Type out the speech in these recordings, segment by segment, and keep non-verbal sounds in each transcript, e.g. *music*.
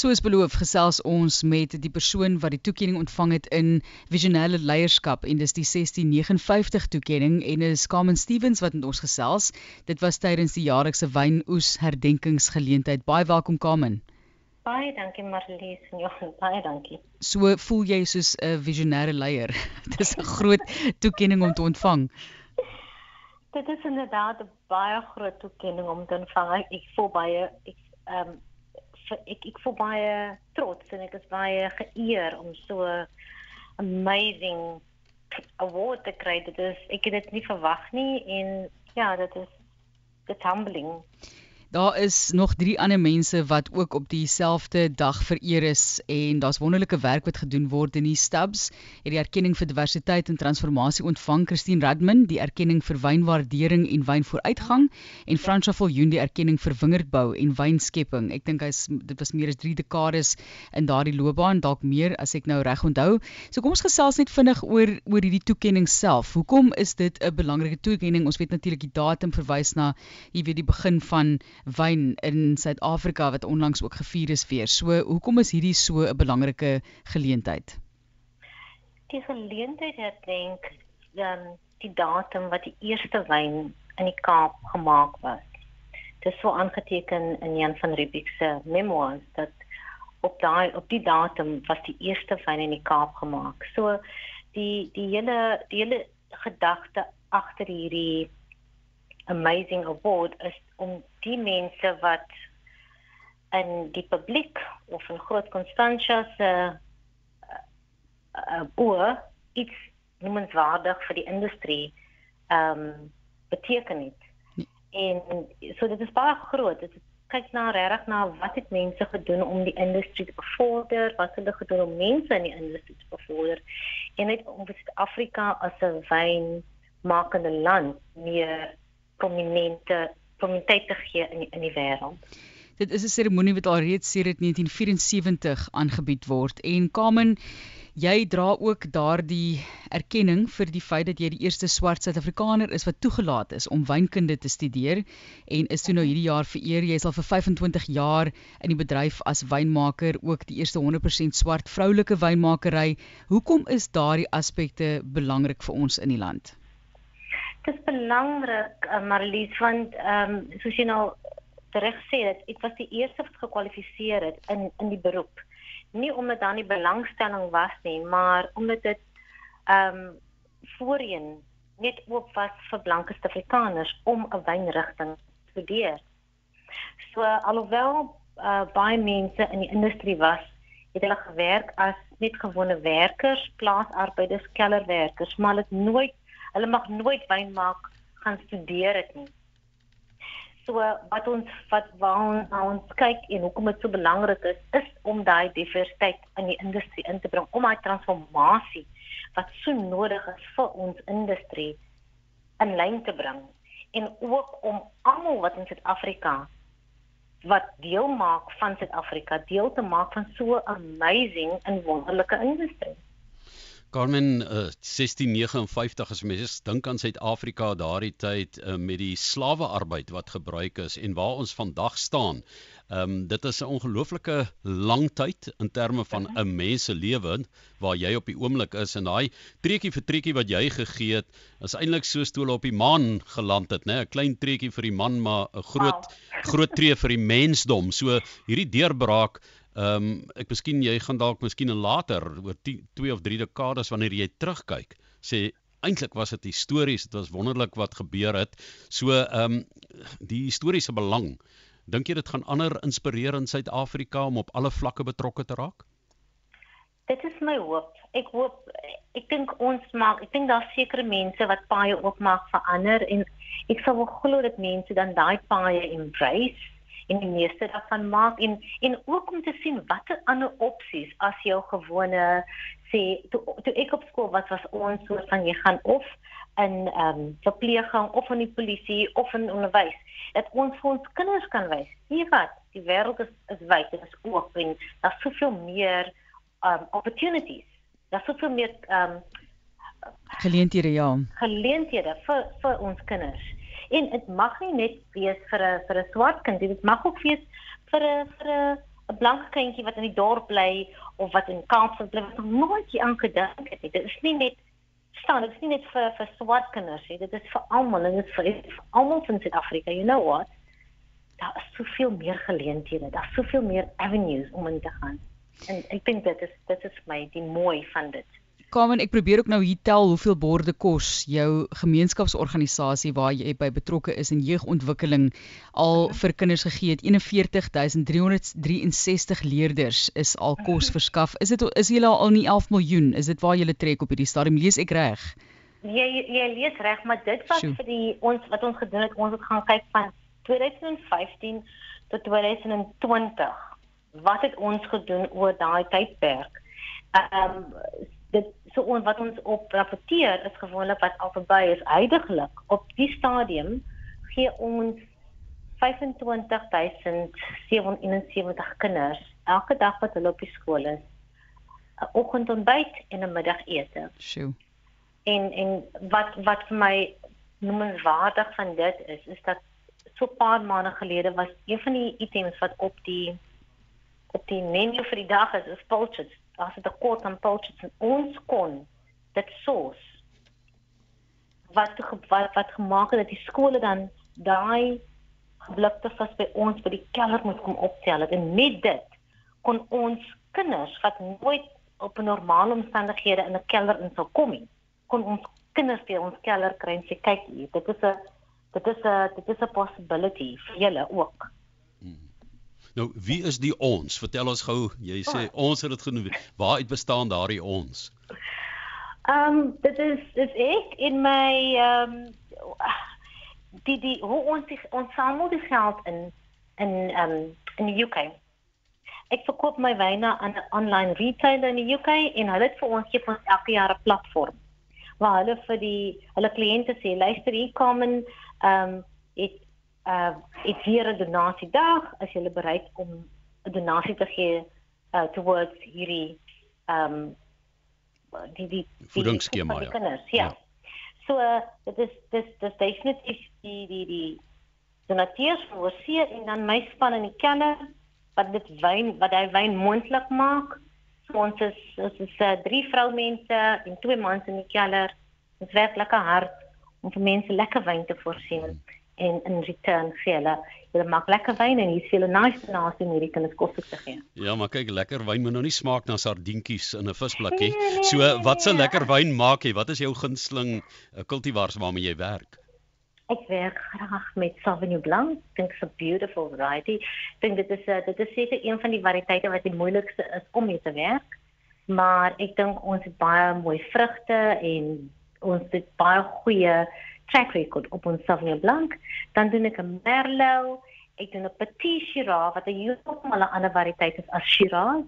Soos beloof gesels ons met die persoon wat die toekenning ontvang het in visionêre leierskap en dis die 1659 toekenning en is Carmen Stevens wat met ons gesels. Dit was tydens die jaarlikse wynoes herdenkingsgeleentheid. Baie welkom Carmen. Baie dankie Marlies en Johan, baie dankie. So voel jy soos 'n visionêre leier. *laughs* Dis 'n groot toekenning om te ontvang. Dit is inderdaad 'n baie groot toekenning om te ontvang. Ek voel baie ek ehm um, ek ek voel baie trots en ek is baie geëer om so amazing award te kry. Dit is ek het dit nie verwag nie en ja, dit is dit humbling. Daar is nog drie ander mense wat ook op dieselfde dag vereer is en daar's wonderlike werk wat gedoen word in die Stubs. Het die erkenning vir diversiteit en transformasie ontvang Christine Radman, die erkenning vir wynwaardering en wynvooruitgang en Franswa Viljoen die erkenning vir wingerdbou en wynskepping. Ek dink hy's dit was meer as 3 dekades in daardie loopbaan, dalk meer as ek nou reg onthou. So kom ons gesels net vinnig oor oor hierdie toekenning self. Hoekom is dit 'n belangrike toekenning? Ons weet natuurlik die datum verwys na jy weet die begin van wyn in Suid-Afrika wat onlangs ook gevier is weer. So hoekom is hierdie so 'n belangrike geleentheid? Die geleentheid herdenk dan die datum wat die eerste wyn in die Kaap gemaak was. Dit is so aangeteken in Jan van Riebeeck se memoirs dat op daai op die datum was die eerste wyn in die Kaap gemaak. So die die hele die hele gedagte agter hierdie amazing award is om die mense wat in die publiek of in groot Constantia se uh, oor iets noemenswaardig vir die industrie ehm um, beteken het. En so dit is baie groot. Dit kyk na regtig na wat het mense gedoen om die industrie te bevorder, wat hulle gedoen om mense in die industrie te bevorder en net om Suid-Afrika as 'n wynmakende land meer prominente prominentheid te gee in in die wêreld. Dit is 'n seremonie wat al reeds sedert 1974 aangebied word. En Kamen jy dra ook daardie erkenning vir die feit dat jy die eerste swart Suid-Afrikaner is wat toegelaat is om wynkunde te studeer en is toe nou hierdie jaar vereer. Jy is al vir 25 jaar in die bedryf as wynmaker ook die eerste 100% swart vroulike wynmakery. Hoekom is daardie aspekte belangrik vir ons in die land Dit is belangrik, uh, Marlies, want ehm um, soos jy nou reg sê, dat ek was die eerste wat gekwalifiseer het in in die beroep. Nie omdat daar nie belangstelling was nie, maar omdat dit ehm um, voorheen net oop was vir blanke Suid-Afrikaners om 'n wynrigting te studeer. So alhoewel uh, baie mense in die industrie was, het hulle gewerk as net gewone werkers, plaasarbeiders, kellerwerkers, maar dit nooit hulle mag nooit wyn maak gaan studeer dit nie. So wat ons wat waar ons, ons kyk en hoekom dit so belangrik is, is om daai diversiteit in die industrie in te bring, om daai transformasie wat so nodig is vir ons industrie in lyn te bring en ook om almal wat in Suid-Afrika wat deel maak van Suid-Afrika deel te maak van so amazing en wonderlike industrie. Carmen uh, 1659 as mense dink aan Suid-Afrika daardie tyd uh, met die slawearbeid wat gebruik is en waar ons vandag staan. Ehm um, dit is 'n ongelooflike lang tyd in terme van 'n mens se lewe waar jy op die oomblik is en daai treetjie vir treetjie wat jy gegee het is eintlik so stoel op die maan geland het, né? 'n Klein treetjie vir die man maar 'n groot wow. groot tree vir die mensdom. So hierdie deurbraak Ehm um, ek miskien jy gaan dalk miskien later oor 2 of 3 dekades wanneer jy terugkyk sê eintlik was dit histories dit was wonderlik wat gebeur het. So ehm um, die historiese belang dink jy dit gaan ander inspireer in Suid-Afrika om op alle vlakke betrokke te raak? Dit is my hoop. Ek hoop ek dink ons maak ek dink daar sekerre mense wat paie ook maak verander en ek sal wel glo dat mense dan daai paie embrace en die meeste daarvan maak en en ook om te sien watter ander opsies as jou gewone sê toe, toe ek op skool was was ons soort van jy gaan of in ehm um, verpleging of in die polisie of in onderwys dat ons vir ons kinders kan wys sien wat die wêreld is is wyd en is oop en daar's soveel meer um opportunities. Daar's soveel meer ehm um, geleenthede ja. geleenthede vir vir ons kinders en dit mag nie net wees vir 'n vir 'n swart kind dit mag ook wees vir 'n vir 'n 'n blanke kindjie wat in die dorp bly of wat in Kaapstad bly wat nog nooit hier aan gedink het nie. Dit is nie net staan, dit is nie net vir vir swart kinders nie. Dit is vir almal en dit is vir, vir almal in Suid-Afrika. You know what? Daar is soveel meer geleenthede. Daar's soveel meer avenues om in te gaan. En ek dink dit is dit is my die mooi van dit. Carmen, ek probeer ook nou hier tel hoeveel borde kos jou gemeenskapsorganisasie waar jy by betrokke is in jeugontwikkeling al mhm. vir kinders gegee het. 41363 leerders is al kos mhm. verskaf. Is dit is julle al nie 11 miljoen? Is dit waar julle trek op hierdie stadium? Lees ek reg? Jy jy lees reg, maar dit was Sjoe. vir die ons wat ons gedoen het, ons het gaan kyk van 2015 tot 2020. Wat het ons gedoen oor daai tydperk? Ehm um, dit so on, wat ons op rapporteer is gewoonlik wat al verby is huidigelik op die stadium gee ons 25771 kinders elke dag wat hulle op die skool is 'n oggendontbyt en 'n middagete. Sjoe. En en wat wat vir my noemenswaardig van dit is is dat so 'n paar maande gelede was een van die items wat op die op die menu vir die dag is, is pulses as 'n tekort aan poultries en ons kon dit soos wat wat wat gemaak het dat die skole dan daai geblikte vis by ons by die kelder moet kom optel het. En met dit kon ons kinders wat nooit op 'n normale omstandighede in 'n kelder in sou kom nie kon ons kinders by ons kelder kry en sê kyk hier dit is 'n dit is 'n dit is 'n possibility vir julle ook Nou, wie is die ons? Vertel ons gou. Jy sê oh. ons het dit genoem. Waar uit bestaan daardie ons? Ehm um, dit is dit ek in my ehm um, die die hoe ons die, ons samel die geld in in ehm um, in die UK. Ek verkoop my wyne aan 'n online retailer in die UK en hulle het vir ons gee ons elke jaar 'n platform waar hulle vir die hulle kliënte sê luister hier kom en ehm um, ek uh ek hier 'n donasie dag as jy bereid om 'n donasie te gee uh towards hierdie um die die voedingsskema ja. ja. Ja. So uh, dit is dis dis definitief die die die donateurs vir seë en dan my span in die kelder wat dit wyn wat hy wyn moontlik maak. So ons is ons is uh, drie vroumense en twee mans in die kelder. Ons werk lekker hard om vir mense lekker wyn te voorsien. Hmm en in return gee hulle hulle maak lekker wyn en hier's veel nice nasie om hierdie kinders kos te gee. Ja, maar kyk, lekker wyn moet nou nie smaak na sardientjies in 'n visblik nie. Nee, nee, so, wat se nee, lekker wyn maak jy? Wat is jou gunsteling kultivars waarmee jy werk? Ek werk graag met Sauvignon Blanc. Dink so beautiful variety. Dink dit is 'n uh, dit is seker een van die variëteite wat die moeilikste is om mee te werk. Maar ek dink ons het baie mooi vrugte en ons het baie goeie track record op ons Sauvignon Blanc, dan doen ek 'n Merlot, ek doen 'n Petit Shiraz wat 'n heeltemal 'n ander variëteit is as Shiraz.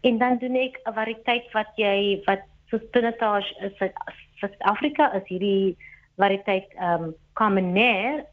En dan doen ek 'n variëteit wat jy wat so Pinotage is uit Suid-Afrika is hierdie variëteit ehm um, Carmenère,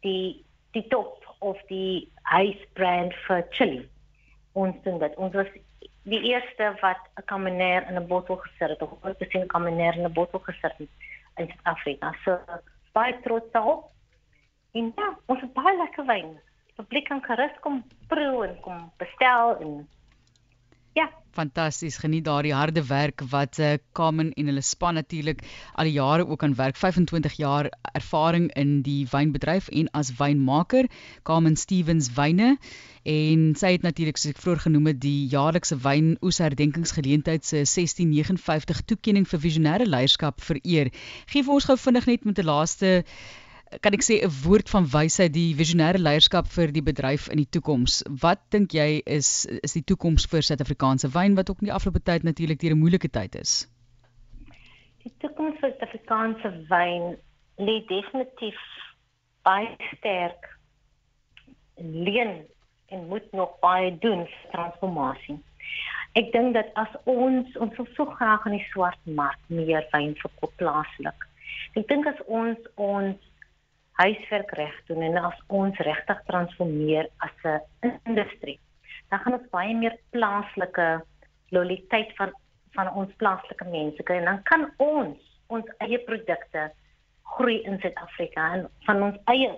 die die top of die huisbrand vir chili. Ons doen dit. Ons was die eerste wat 'n Carmenère in 'n bottel gesit het of 'n Carmenère in 'n bottel gesit het in Suid-Afrika. So baie trots daarop. En ja, ons het baie lekker wyn. Die publiek kan gerus kom proe en kom bestel en ja. Fantasties. Geniet daardie harde werk wat eh uh, Carmen en hulle span natuurlik al die jare ook aan werk. 25 jaar ervaring in die wynbedryf en as wynmaker. Carmen Stevens Wyne en sy het natuurlik soos ek vroeër genoem het die jaarlikse wyn oes herdenkingsgeleentheid se 1659 toekenning vir visionêre leierskap vereer. Gee vir ons gou vinnig net met 'n laaste kan ek sê 'n woord van wysheid die visionêre leierskap vir die bedryf in die toekoms. Wat dink jy is is die toekoms vir Suid-Afrikaanse wyn wat ook in die afgelope tyd natuurlik deur 'n moeilike tyd is? Die toekoms vir Suid-Afrikaanse wyn lê definitief baie sterk leen en moet nog baie doen vir transformasie. Ek dink dat as ons ons so graag in die swart mark meer wyn verkoop plaaslik. Ek dink as ons ons huiswerk reg doen en as ons regtig transformeer as 'n industrie, dan gaan ons baie meer plaaslike loyaliteit van van ons plaaslike mense kry en dan kan ons ons eie produkte groei in Suid-Afrika en van ons eie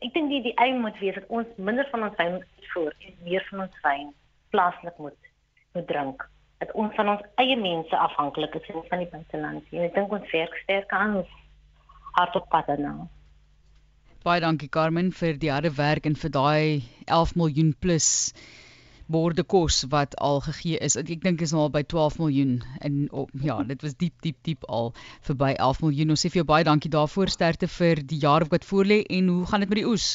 ek dink die die eie moet wees dat ons minder van ons wyn voer en meer van ons wyn plaaslik moet moet drink. Dat ons van ons eie mense afhanklik is en van die buiteland. En ek dink ons werk sterk aan ons hart op pad nou. Baie dankie Carmen vir die harde werk en vir daai 11 miljoen plus borde kos wat al gegee is. Ek dink is nou al by 12 miljoen en op, ja, *laughs* dit was diep diep diep al verby 11 miljoen. Ons sê vir jou baie dankie daarvoor. Sterkte vir die jaar wat voorlê en hoe gaan dit met die oes?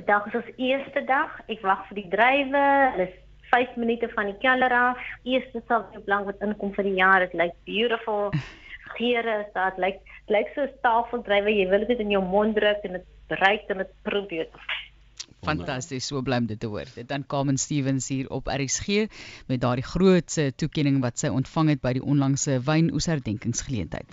Vandag is ons eerste dag. Ek wag vir die drywe. Hulle is 5 minute van die keller af. Eerste sal op lank wat inkom vir die jaar. Dit lyk beautiful. *laughs* Geure is daar. Dit lyk lyk so 'n tafeldrywe. Jy wil dit in jou mond druk en dit ruik en dit proe beautiful. Fantasties, so bly om dit te hoor. Dit dan Carmen Stevens hier op RSG met daardie groot toekenning wat sy ontvang het by die onlangse wynoesherdenkingsgeleentheid.